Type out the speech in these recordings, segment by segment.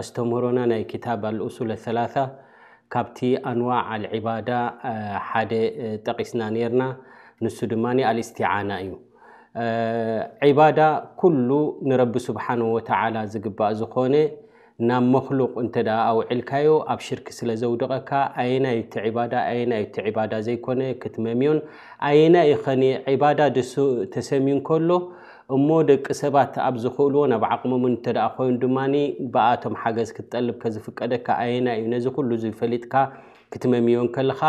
ኣስተምህሮና ናይ ክታብ ኣልኡሱለ ሰላሳ ካብቲ ኣንዋዕ ኣልዒባዳ ሓደ ጠቒስና ኔርና ንሱ ድማ ኣልእስቲዓና እዩ። ዒባዳ ኩሉ ንረቢ ስብሓነሁ ወተዓላ ዝግባእ ዝኾነ ናብ መኽሉቕ እንተ ኣውዒልካዮ ኣብ ሽርኪ ስለ ዘውድቐካ ኣየናይ እቲ ዒባዳ ኣየናይ እቲ ዒባዳ ዘይኮነ ክትመምዮን ኣየናይ ኸኒ ዒባዳ ተሰምዩ እንከሎ እሞ ደቂ ሰባት ኣብ ዝኽእልዎን ኣብ ዓቕሞምን እንተ ደኣ ኮይኑ ድማ ብኣቶም ሓገዝ ክትጠልብ ከዝፍቀደካ ኣየናይ እዩ? ነዚ ኩሉ እዚ ፈሊጥካ ክትመምዮ እንከለኻ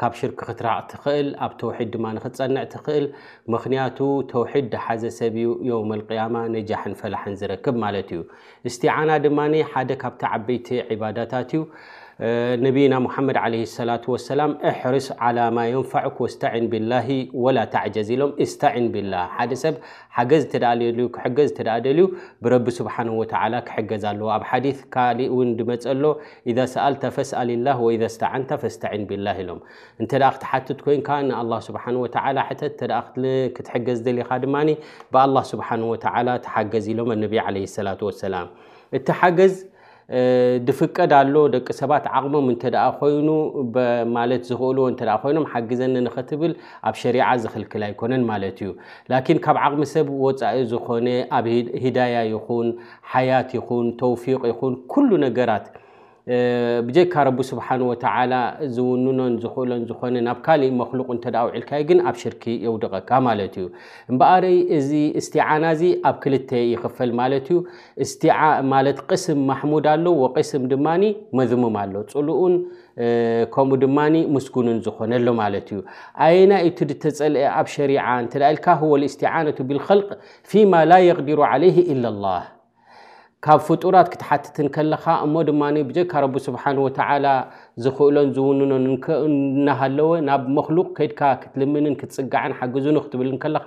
ካብ ሽርክ ክትራቕ ትኽእል፣ ኣብ ተውሒድ ድማ ክትጸንዕ ትኽእል፣ ምኽንያቱ ተውሒድ ድሓዘ ሰብ እዩ የውመል ቅያማ ነጃሕን ፈላሕን ዝረክብ ማለት እዩ። እስቲዓና ድማ ሓደ ካብቲ ዓበይቲ ዒባዳታት እዩ። ነብይና ሙሓመድ ዓለይሂ ሰላቱ ወሰላም እሕርስ ዓላ ማ የንፋዑክ ወስተዒን ቢላሂ ወላ ተዕጀዝ ኢሎም። እስተዒን ቢላህ፣ ሓደ ሰብ ሓገዝ እንተ ደኣ ደልዩ፣ ክሕገዝ እንተ ደኣ ደልዩ፣ ብረቢ ስብሓነሁ ወተዓላ ክሕገዝ ኣለዎ። ኣብ ሓዲስ ካሊእ እውን ዝመጸ ኣሎ፣ ኢዛ ሰኣልተ ፈስኣሊላህ ወኢዛ እስተዓንተ ፈስተዒን ቢላህ ኢሎም። እንተ ክትሓትት ኮይንካ ንኣላ ስብሓን ወተዓላ ሕተት እተ ክትሕገዝ ደሊኻ ድማ ብኣላ ስብሓን ወተዓላ ተሓገዝ ኢሎም ኣነቢ ዓለ ሰላት ወሰላም እቲ ሓገዝ ድፍቀድ ኣሎ ደቂ ሰባት ዓቕሞም እንተ ኮይኑ ማለት ዝኽእልዎ እተ ኮይኖም ሓግዘኒ ንኽትብል ኣብ ሸሪዓ ዝኽልክል ኣይኮነን ማለት እዩ ላኪን ካብ ዓቕሚ ሰብ ወፃኢ ዝኾነ ኣብ ሂዳያ ይኹን ሓያት ይኹን ተውፊቅ ይኹን ኩሉ ነገራት ብጀካ ረቢ ስብሓን ወተዓላ ዝውንኖን ዝኽእሎን ዝኾነ ናብ ካልእ መክሉቅ እንተ ኣውዒልካዩ ግን ኣብ ሽርኪ የውድቐካ ማለት እዩ እምበኣረይ እዚ እስቲዓና እዚ ኣብ ክልተ ይኽፈል ማለት እዩ እስቲዓ ማለት ቅስም ማሕሙድ ኣሎ ወቅስም ድማ መዝሙም ኣሎ ፅልኡን ከምኡ ድማ ምስጉንን ዝኾነ ኣሎ ማለት እዩ ኣየና እዩ እቲ ድተፀልአ ኣብ ሸሪዓ እንተ ኢልካ ሁወ ልእስቲዓነቱ ብልኸልቅ ፊማ ላ የቅዲሩ ዓለይህ ኢላ ላህ ካብ ፍጡራት ክትሓትት እንከለኻ እሞ ድማ ብጀካ ረቢ ስብሓን ወተዓላ ዝኽእሎን ዝውንኖን እናሃለወ ናብ መክሉቅ ከድካ ክትልምንን ክትፅጋዕን ሓግዙኒ ክትብል እንከለኻ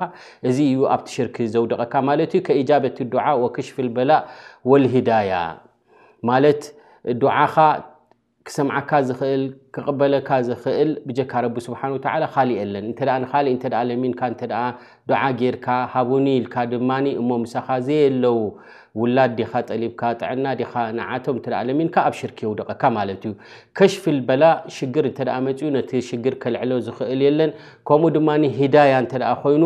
እዚ እዩ ኣብቲ ሽርኪ ዘውድቐካ ማለት እዩ ከኢጃበት ዱዓ ወክሽፍል በላእ ወልሂዳያ ማለት ዱዓኻ ክሰምዓካ ዝኽእል ክቕበለካ ዝኽእል ብጀካ ረቢ ስብሓን ወተዓላ ኻሊእ የለን እንተ ንኻሊእ እንተ ለሚንካ እንተ ዱዓ ጌርካ ሃቡኒ ኢልካ ድማ እሞ ምሳኻ ዘየለዉ ውላድ ዲኻ ጠሊብካ ጥዕና ዲኻ ንዓቶም እተ ለሚንካ ኣብ ሽርክ የውድቐካ ማለት እዩ ከሽፊ ልበላ ሽግር እንተ መፅኡ ነቲ ሽግር ከልዕሎ ዝኽእል የለን ከምኡ ድማ ሂዳያ እንተ ኮይኑ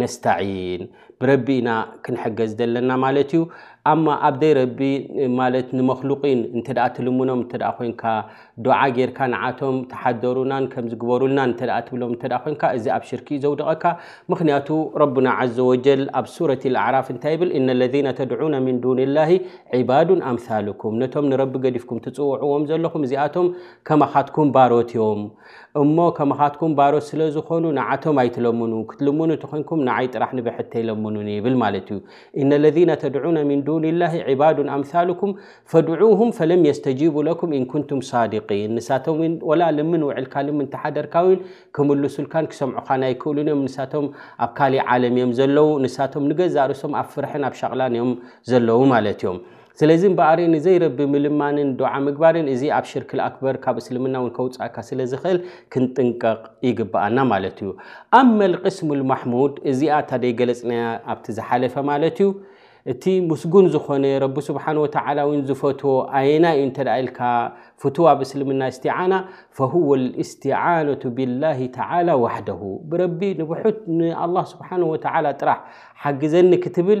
ነስታዒን ብረቢ ኢና ክንሕገዝ ዘለና ማለት እዩ ኣማ ኣብ ደይ ረቢ ማለት ንመክሉቂን እንተ ትልምኖም እንተ ኮይንካ ዱዓ ጌርካ ንዓቶም ተሓደሩናን ከምዝግበሩልናን እንተ ትብሎም እንተ ኮይንካ እዚ ኣብ ሽርክ እዩ ዘውድቐካ ምክንያቱ ረብና ዘ ወጀል ኣብ ሱረት ኣዕራፍ እንታይ ይብል እነ ለذነ ተድዑነ ምን ዱን ላሂ ዒባዱን ኣምሳልኩም ነቶም ንረቢ ገዲፍኩም ትፅውዕዎም ዘለኹም እዚኣቶም ከማኻትኩም ባሮት እዮም እሞ ከማኻትኩም ባሮት ስለ ዝኾኑ ንዓቶም ኣይትለምኑ፣ ክትልምኑ ተኾይንኩም ንዓይ ጥራሕ ንብሕተይ ለምኑኒ ይብል ማለት እዩ። ኢነ ለዚነ ተድዑነ ሚን ዱኒላሂ ዒባዱን ኣምሳሉኩም ፈድዑሁም ፈለም የስተጂቡ ለኩም ኢን ኩንቱም ሳዲቂን ንሳቶም ውን ወላ ልምን ውዕልካ ልምን ተሓደርካ ውን ክምልሱልካን ክሰምዑኻን ኣይክእሉን እዮም ንሳቶም ኣብ ካሊእ ዓለም እዮም ዘለዉ ንሳቶም ንገዛእ ርእሶም ኣብ ፍርሕን ኣብ ሻቕላን እዮም ዘለዉ ማለት እዮም። ስለዚ እምበኣር ንዘይረቢ ምልማንን ዱዓ ምግባርን እዚ ኣብ ሽርክል ኣክበር ካብ እስልምና እውን ከውጽኣካ ስለዝኽእል ክንጥንቀቕ ይግብኣና ማለት እዩ። ኣመ ኣልቅስሙ ኣልማሕሙድ እዚኣ እታ ዘይገለጽናያ ኣብቲ ዝሓለፈ ማለት እዩ እቲ ምስጉን ዝኾነ ረቢ ስብሓን ወተዓላ እውን ዝፈትዎ ኣየናይ እዩ እንተ ኢልካ ፍትው ኣብ እስልምና እስቲዓና ፈሁወ ልእስቲዓነቱ ቢላሂ ተዓላ ዋሕደሁ ብረቢ ንብሑት ንኣላህ ስብሓን ወተዓላ ጥራሕ ሓግዘኒ ክትብል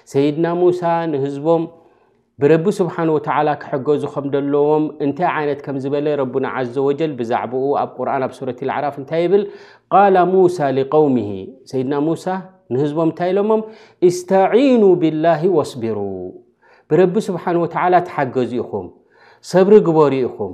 ሰይድና ሙሳ ንህዝቦም ብረቢ ስብሓን ወተዓላ ክሕገዙ ከም ደለዎም እንታይ ዓይነት ከም ዝበለ ረቡና ዓዘ ወጀል ብዛዕባኡ ኣብ ቁርን ኣብ ሱረት ልዕራፍ እንታይ ይብል ቃላ ሙሳ ሊቀውምሂ ሰይድና ሙሳ ንህዝቦም እንታይ ኢሎሞም እስተዒኑ ብላሂ ወስቢሩ ብረቢ ስብሓን ወተዓላ ተሓገዙ ኢኹም ሰብሪ ግበሩ ኢኹም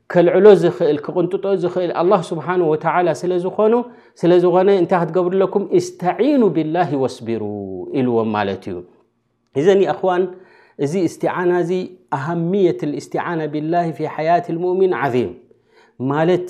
ከልዕሎ ዝኽእል ክቕንጥጦ ዝኽእል ኣላህ ስብሓን ወተዓላ ስለዝኾኑ ስለ ዝኾነ እንታይ ክትገብሩ ኣለኩም እስተዒኑ ብላሂ ወስቢሩ ኢልዎም ማለት እዩ እዘን ይኣኽዋን እዚ እስትዓና እዚ ኣሃምየት ልእስትዓና ብላሂ ፊ ሓያት ልሙእሚን ዓዚም ማለት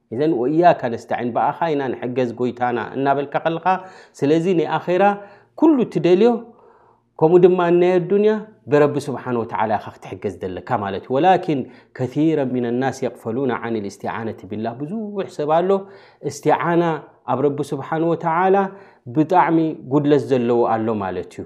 ኢዘን ወኢያከ ነስተዒን ብኣኻ ኢና ንሕገዝ ጎይታና እናበልካ ከለኻ ስለዚ ናይ ኣኼራ ኩሉ እትደልዮ ከምኡ ድማ ናይ ኣዱንያ ብረቢ ስብሓን ወተዓላ ኢኻ ክትሕገዝ ዘለካ ማለት እዩ ወላኪን ከራ ምና ናስ የቕፈሉና ዓን ልእስቲዓነት ብላ ብዙሕ ሰብ ኣሎ እስቲዓና ኣብ ረቢ ስብሓን ወተዓላ ብጣዕሚ ጉድለት ዘለዎ ኣሎ ማለት እዩ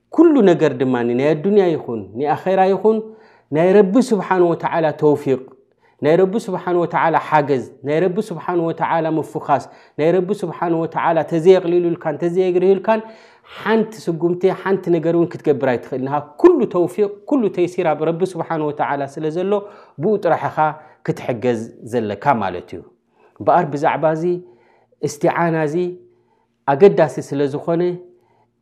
ኩሉ ነገር ድማ ናይ ኣዱንያ ይኹን ናይ ኣኼራ ይኹን ናይ ረቢ ስብሓን ወተዓላ ተውፊቅ ናይ ረቢ ስብሓን ወተዓላ ሓገዝ ናይ ረቢ ስብሓን ወተዓላ ምፍኻስ ናይ ረቢ ስብሓን ወተዓላ ተዘየቕሊሉልካን ተዘየግርህልካን ሓንቲ ስጉምቲ ሓንቲ ነገር እውን ክትገብር ኣይትኽእል ንሃ ኩሉ ተውፊቅ ኩሉ ተይሲር ኣብ ረቢ ስብሓን ወተዓላ ስለ ዘሎ ብኡ ጥራሕኻ ክትሕገዝ ዘለካ ማለት እዩ እምበኣር ብዛዕባ እዚ እስትዓና እዚ ኣገዳሲ ስለ ዝኾነ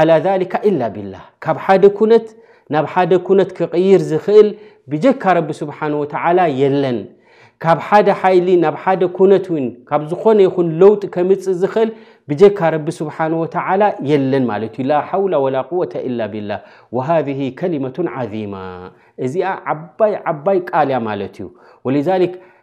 ዓላ ዛሊካ ኢላ ቢላህ ካብ ሓደ ኩነት ናብ ሓደ ኩነት ክቕይር ዝኽእል ብጀካ ረቢ ስብሓን ወተዓላ የለን። ካብ ሓደ ሓይሊ ናብ ሓደ ኩነት እውን ካብ ዝኾነ ይኹን ለውጢ ከምፅእ ዝኽእል ብጀካ ረቢ ስብሓን ወተዓላ የለን ማለት እዩ። ላ ሓውላ ወላ ቁወተ ኢላ ቢላህ ወሃዚህ ከሊመቱን ዓዚማ እዚኣ ዓባይ ዓባይ ቃል እያ ማለት እዩ ወሊዛሊክ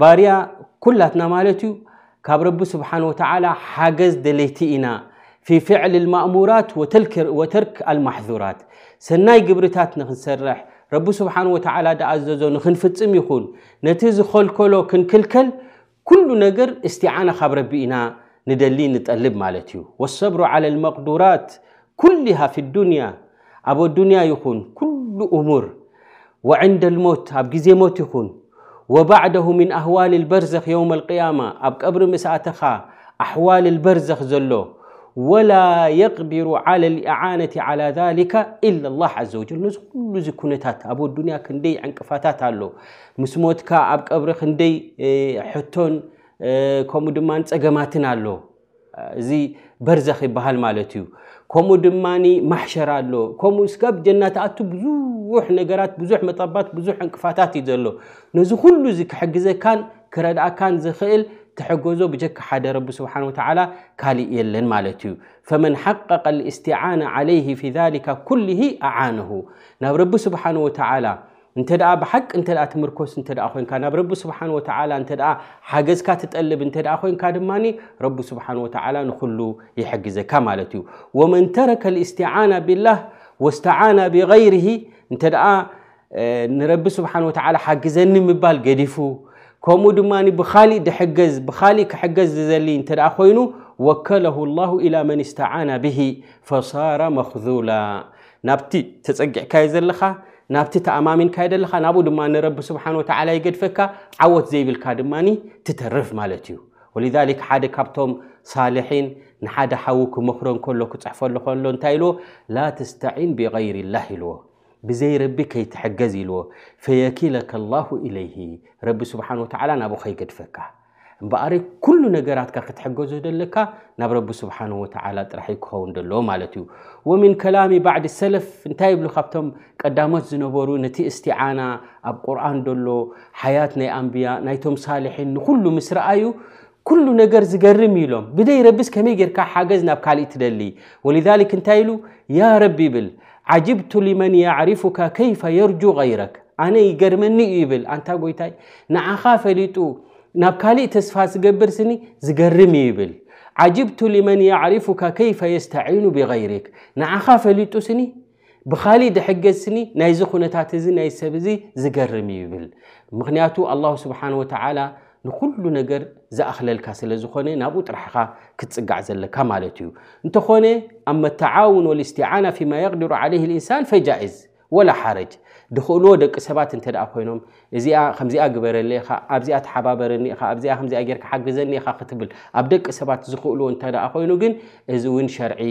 ባርያ ኩላትና ማለት እዩ ካብ ረቢ ስብሓን ወተዓላ ሓገዝ ደለይቲ ኢና ፊ ፍዕል ልማእሙራት ወተርክ ኣልማሕዙራት ሰናይ ግብርታት ንክንሰርሕ ረቢ ስብሓን ወተዓላ ድኣዘዞ ንክንፍፅም ይኹን ነቲ ዝኸልከሎ ክንክልከል ኩሉ ነገር እስቲዓና ካብ ረቢ ኢና ንደሊ ንጠልብ ማለት እዩ ወሰብሩ ዓላ ልመቅዱራት ኩልሃ ፊ ዱንያ ኣብ ኣዱንያ ይኹን ኩሉ እሙር ወዕንደ ልሞት ኣብ ግዜ ሞት ይኹን ወባዕደሁ ምን ኣህዋል ልበርዘኽ የውም ልቅያማ ኣብ ቀብሪ ምስ ኣተኻ ኣሕዋል ልበርዘኽ ዘሎ ወላ የቅዲሩ ዓላ ልእዓነት ዓላ ዛሊካ ኢላ ላ ዘ ወጀል ነዚ ኩሉ እዚ ኩነታት ኣብ ኣዱንያ ክንደይ ዕንቅፋታት ኣሎ ምስ ሞትካ ኣብ ቀብሪ ክንደይ ሕቶን ከምኡ ድማ ፀገማትን ኣሎ እዚ በርዘኽ ይበሃል ማለት እዩ ከምኡ ድማ ማሕሸር ኣሎ ከምኡ ስጋብ ጀና ትኣቱ ብዙሕ ነገራት ብዙሕ መጠባት ብዙሕ ዕንቅፋታት እዩ ዘሎ ነዚ ኩሉ እዚ ክሕግዘካን ክረድእካን ዝኽእል ተሐገዞ ብጀካ ሓደ ረቢ ስብሓን ወተዓላ ካልእ የለን ማለት እዩ ፈመን ሓቀቀ እስትዓና ዓለይህ ፊ ሊካ ኩልሂ ኣዓነሁ ናብ ረቢ ስብሓን ወተዓላ እንተ ደኣ ብሓቂ እንተ ደኣ ትምርኮስ እንተ ደኣ ኮይንካ ናብ ረቢ ስብሓን ወተዓላ እንተ ደኣ ሓገዝካ ትጠልብ እንተ ደኣ ኮይንካ ድማ ረቢ ስብሓን ወተዓላ ንኹሉ ይሕግዘካ ማለት እዩ ወመን ተረከ ልእስትዓና ብላህ ወስተዓና ብغይርሂ እንተ ደኣ ንረቢ ስብሓን ወተዓላ ሓግዘኒ ምባል ገዲፉ ከምኡ ድማ ብኻሊእ ድሕገዝ ብኻሊእ ክሕገዝ ዝዘሊ እንተ ደኣ ኮይኑ ወከለሁ ላሁ ኢላ መን እስተዓና ብሂ ፈሳራ መክዙላ ናብቲ ተጸጊዕካዮ ዘለኻ ናብቲ ተኣማሚንካዮ ዘለኻ ናብኡ ድማ ንረቢ ስብሓን ወተዓላ ይገድፈካ ዓወት ዘይብልካ ድማ ትተርፍ ማለት እዩ ወሊዛሊክ ሓደ ካብቶም ሳልሒን ንሓደ ሓዉ ክመኽሮ እንከሎ ክጽሕፈሉ ከሎ እንታይ ኢልዎ ላ ተስተዒን ብغይር ላህ ኢልዎ ብዘይ ረቢ ከይትሕገዝ ኢልዎ ፈየኪለከ ላሁ ኢለይሂ ረቢ ስብሓን ወተዓላ ናብኡ ከይገድፈካ እምበኣር ኩሉ ነገራትካ ክትሕገዞ ዘለካ ናብ ረቢ ስብሓን ወተዓላ ጥራሕ እዩ ክኸውን ደለዎ ማለት እዩ ወምን ከላሚ ባዕዲ ሰለፍ እንታይ ይብሉ ካብቶም ቀዳሞት ዝነበሩ ነቲ እስትዓና ኣብ ቁርን ደሎ ሓያት ናይ ኣንብያ ናይቶም ሳልሒን ንኩሉ ምስ ረኣዩ ኩሉ ነገር ዝገርም እዩ ኢሎም ብደይ ረቢስ ከመይ ጌርካ ሓገዝ ናብ ካልእ ትደሊ ወልሊክ እንታይ ኢሉ ያ ረቢ ይብል ዓጅብቱ ሊመን ያዕሪፉካ ከይፈ የርጁ ገይረክ ኣነ ይገርመኒ እዩ ይብል ኣንታ ጎይታይ ንዓኻ ፈሊጡ ናብ ካሊእ ተስፋ ዝገብር ስኒ ዝገርም እዩ ይብል ዓጅብቱ ሊመን ያዕሪፉካ ከይፈ የስተዒኑ ብገይሪክ ንዓኻ ፈሊጡ ስኒ ብካሊእ ድሕገዝ ስኒ ናይዚ ኩነታት እዚ ናይ ሰብ እዚ ዝገርም እዩ ይብል ምክንያቱ ኣላሁ ስብሓን ወተዓላ ንኹሉ ነገር ዝኣኽለልካ ስለ ዝኾነ ናብኡ ጥራሕ ኢኻ ክትጽጋዕ ዘለካ ማለት እዩ እንተኾነ ኣብ መተዓውን ወልእስትዓና ፊማ የቅድሩ ዓለይህ ልእንሳን ፈጃእዝ ወላ ሓረጅ ድኽእልዎ ደቂ ሰባት እንተ ደኣ ኮይኖም እዚኣ ከምዚኣ ግበረለ ኢኻ ኣብዚኣ ተሓባበረኒ ኢኻ ኣብዚኣ ከምዚኣ ጌርካ ሓግዘኒ ኢኻ ክትብል ኣብ ደቂ ሰባት ዝኽእልዎ እንተ ደኣ ኮይኑ ግን እዚ እውን ሸርዒ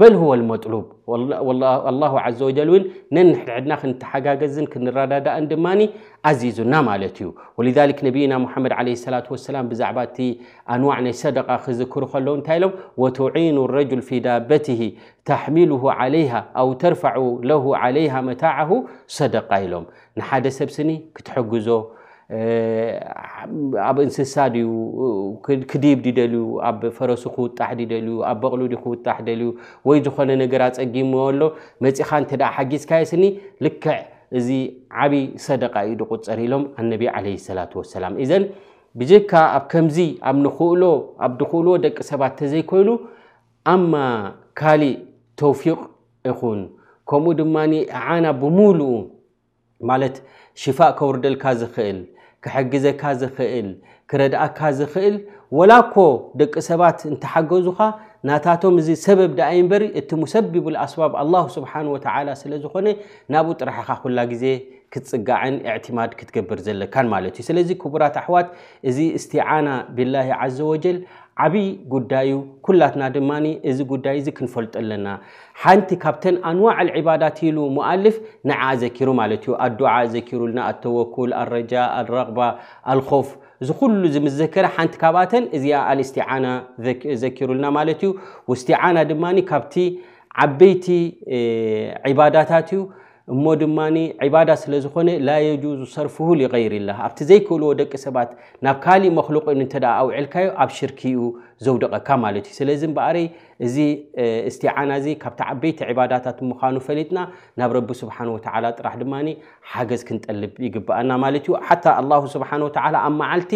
በል ሁወ ልመጥሉብ ወላሁ ኣላሁ ዓዘወጀል እውን ነንሕድሕድና ክንተሓጋገዝን ክንረዳዳእን ድማ ኣዚዙና ማለት እዩ ወሊዛሊክ ነቢይና ሙሓመድ ዓለይሂ ሰላቱ ወሰላም ብዛዕባ እቲ ኣንዋዕ ናይ ሰደቃ ክዝክሩ ከለዉ እንታይ ኢሎም ወቱዒኑ ረጁል ፊ ዳበትሂ ተሕሚሉሁ ዓለይሃ ኣው ተርፋዑ ለሁ ዓለይሃ መታዓሁ ሰደቃ ኢሎም ንሓደ ሰብ ስኒ ክትሕግዞ ኣብ እንስሳ ድዩ ክድይብ ድዩ ደልዩ ኣብ ፈረሱ ክውጣሕ ድዩ ደልዩ ኣብ በቕሉ ድዩ ክውጣሕ ደልዩ ወይ ዝኾነ ነገር ኣጸጊምዎ ኣሎ መጺኻ እንተ ደኣ ሓጊዝካዮ ስኒ ልክዕ እዚ ዓብዪ ሰደቃ እዩ ዝቁጸር ኢሎም ኣነቢ ዓለይሂ ሰላቱ ወሰላም እዘን ብጀካ ኣብ ከምዚ ኣብ ንኽእሎ ኣብ ዝኽእልዎ ደቂ ሰባት ተዘይኮይኑ ኣማ ካሊእ ተውፊቅ እኹን ከምኡ ድማ እዓና ብምሉኡ ማለት ሽፋእ ከውርደልካ ዝኽእል ክሕግዘካ ዝኽእል ክረድኣካ ዝኽእል ወላ እኮ ደቂ ሰባት እንተሓገዙኻ ናታቶም እዚ ሰበብ ደኣ ይንበሪ እቲ ሙሰቢቡል ኣስባብ ኣላሁ ስብሓን ወተዓላ ስለ ዝኾነ ናብኡ ጥራሕ ኢኻ ኩላ ግዜ ክትፅጋዕን እዕትማድ ክትገብር ዘለካን ማለት እዩ ስለዚ ክቡራት ኣሕዋት እዚ እስትዓና ቢላሂ ዓዘ ወጀል ዓብይ ጉዳይ እዩ ኩላትና ድማ እዚ ጉዳይ እዚ ክንፈልጦ ኣለና ሓንቲ ካብተን ኣንዋዕ ዒባዳት ኢሉ ሙኣልፍ ንዓ ዘኪሩ ማለት እዩ ኣዱዓ ዘኪሩልና ኣተወኩል ኣረጃ ኣልረቕባ ኣልኾፍ እዚ ኩሉ እዚ ምስ ዘከረ ሓንቲ ካብኣተን እዚኣ ኣልእስቲዓና ዘኪሩልና ማለት እዩ ውስቲዓና ድማ ካብቲ ዓበይቲ ዒባዳታት እዩ እሞ ድማ ዒባዳ ስለ ዝኾነ ላ የጁዙ ሰርፉሁ ሊገይሪላህ ኣብቲ ዘይክእልዎ ደቂ ሰባት ናብ ካሊእ መኽሉቅን እንተ ኣውዒልካዮ ኣብ ሽርኪ እዩ ዘውድቐካ ማለት እዩ ስለዚ እምበኣረይ እዚ እስቲዓና እዚ ካብቲ ዓበይቲ ዒባዳታት ምዃኑ ፈሊጥና ናብ ረቢ ስብሓን ወተዓላ ጥራሕ ድማ ሓገዝ ክንጠልብ ይግብኣና ማለት እዩ ሓታ ኣላሁ ስብሓን ወተዓላ ኣብ መዓልቲ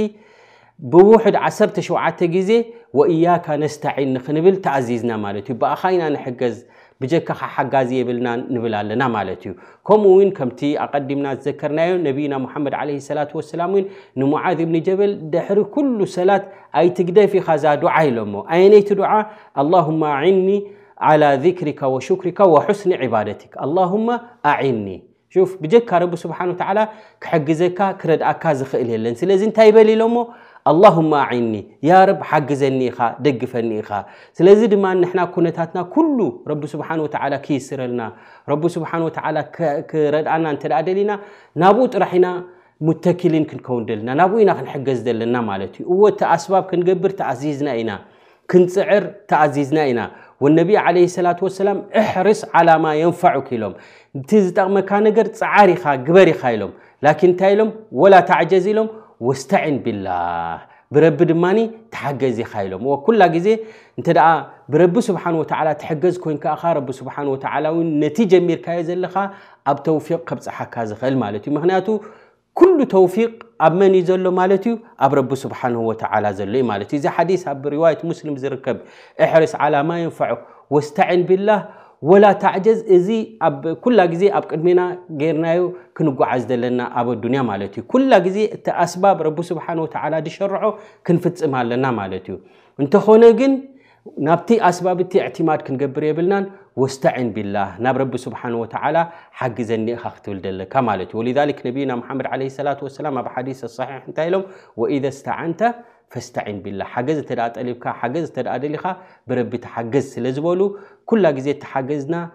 ብውሑድ ዓሰርተ ሸውዓተ ግዜ ወእያካ ነስተዒን ንክንብል ተኣዚዝና ማለት እዩ። ብኣኻ ኢና ንሕገዝ ብጀካኻ ሓጋዚ የብልናን ንብል ኣለና ማለት እዩ። ከምኡ እውን ከምቲ ኣቐዲምና ዝዘከርናዮ ነቢይና ሙሓመድ ዓለይሂ ሰላቱ ወሰላም እውን ንሙዓዝ እብኒ ጀበል ድሕሪ ኩሉ ሰላት ኣይትግደፍ ኢኻ እዛ ዱዓ ኢሎሞ። ኣየነይቲ ዱዓ? ኣላሁመ ኣዒኒ ዓላ ዚክሪካ ወሹክሪካ ወሑስኒ ዒባደቲካ። ኣላሁመ ኣዒኒ ሹፍ ብጀካ ረቢ ስብሓን ወተዓላ ክሕግዘካ ክረድኣካ ዝኽእል የለን ስለዚ እንታይ ይበል ኢሎሞ ኣላሁማ ኣዒኒ ያ ረብ ሓግዘኒ ኢኻ ደግፈኒ ኢኻ ስለዚ ድማ ንሕና ኩነታትና ኩሉ ረቢ ስብሓን ወተዓላ ክይስረልና ረቢ ስብሓን ወተዓላ ክረድኣና እንተ ደኣ ደሊና ናብኡ ጥራሕ ኢና ሙተኪሊን ክንከውን ደለና ናብኡ ኢና ክንሕገዝ ዘለና ማለት እዩ እዎ እቲ ኣስባብ ክንገብር ተኣዚዝና ኢና ክንጽዕር ተኣዚዝና ኢና። ወነቢይ ዓለይሂ ሰላቱ ወሰላም እሕርስ ዓላ ማ የንፈዑክ ኢሎም። እቲ ዝጠቕመካ ነገር ጽዓር ኢኻ፣ ግበር ኢኻ ኢሎም። ላኪን እንታይ ኢሎም? ወላ ተዕጀዝ ኢሎም። ወስተዒን ቢላህ ብረቢ ድማ ተሓገዝ ኢኻ ኢሎም። እወ ኩላ ግዜ እንተ ደኣ ብረቢ ስብሓን ወተዓላ ትሕገዝ ኮይንካ እኻ ረቢ ስብሓን ወተዓላ እውን ነቲ ጀሚርካዮ ዘለኻ ኣብ ተውፊቕ ከብጽሓካ ዝኽእል ማለት እዩ። ምክንያቱ ኩሉ ተውፊቅ ኣብ መን እዩ ዘሎ ማለት እዩ ኣብ ረቢ ስብሓንሁ ወተዓላ ዘሎ እዩ ማለት እዩ እዚ ሓዲስ ኣብ ርዋየት ሙስሊም ዝርከብ እሕርስ ዓላ ማ የንፈዑ ወስተዒን ቢላህ ወላ ታዕጀዝ እዚ ኣብ ኩላ ግዜ ኣብ ቅድሜና ገይርናዮ ክንጓዓዝ ዘለና ኣብ ኣዱንያ ማለት እዩ ኩላ ግዜ እቲ ኣስባብ ረቢ ስብሓን ወተዓላ ዝሸርዖ ክንፍፅም ኣለና ማለት እዩ እንተኾነ ግን ናብቲ ኣስባብቲ እዕቲማድ ክንገብር የብልናን ወስተዒን ቢላህ ናብ ረቢ ስብሓን ወተዓላ ሓግዘኒ ኢኻ ክትብል ዘለካ ማለት እዩ ወሊዛሊክ ነቢይና መሓመድ ዓለይሂ ሰላት ወሰላም ኣብ ሓዲስ ኣሳሒሕ እንታይ ኢሎም ወኢዘ ስተዓንተ ፈስተዒን ቢላህ ሓገዝ እተ ጠሊብካ ሓገዝ እተ ደሊኻ ብረቢ ተሓገዝ ስለ ዝበሉ ኩላ ግዜ ተሓገዝና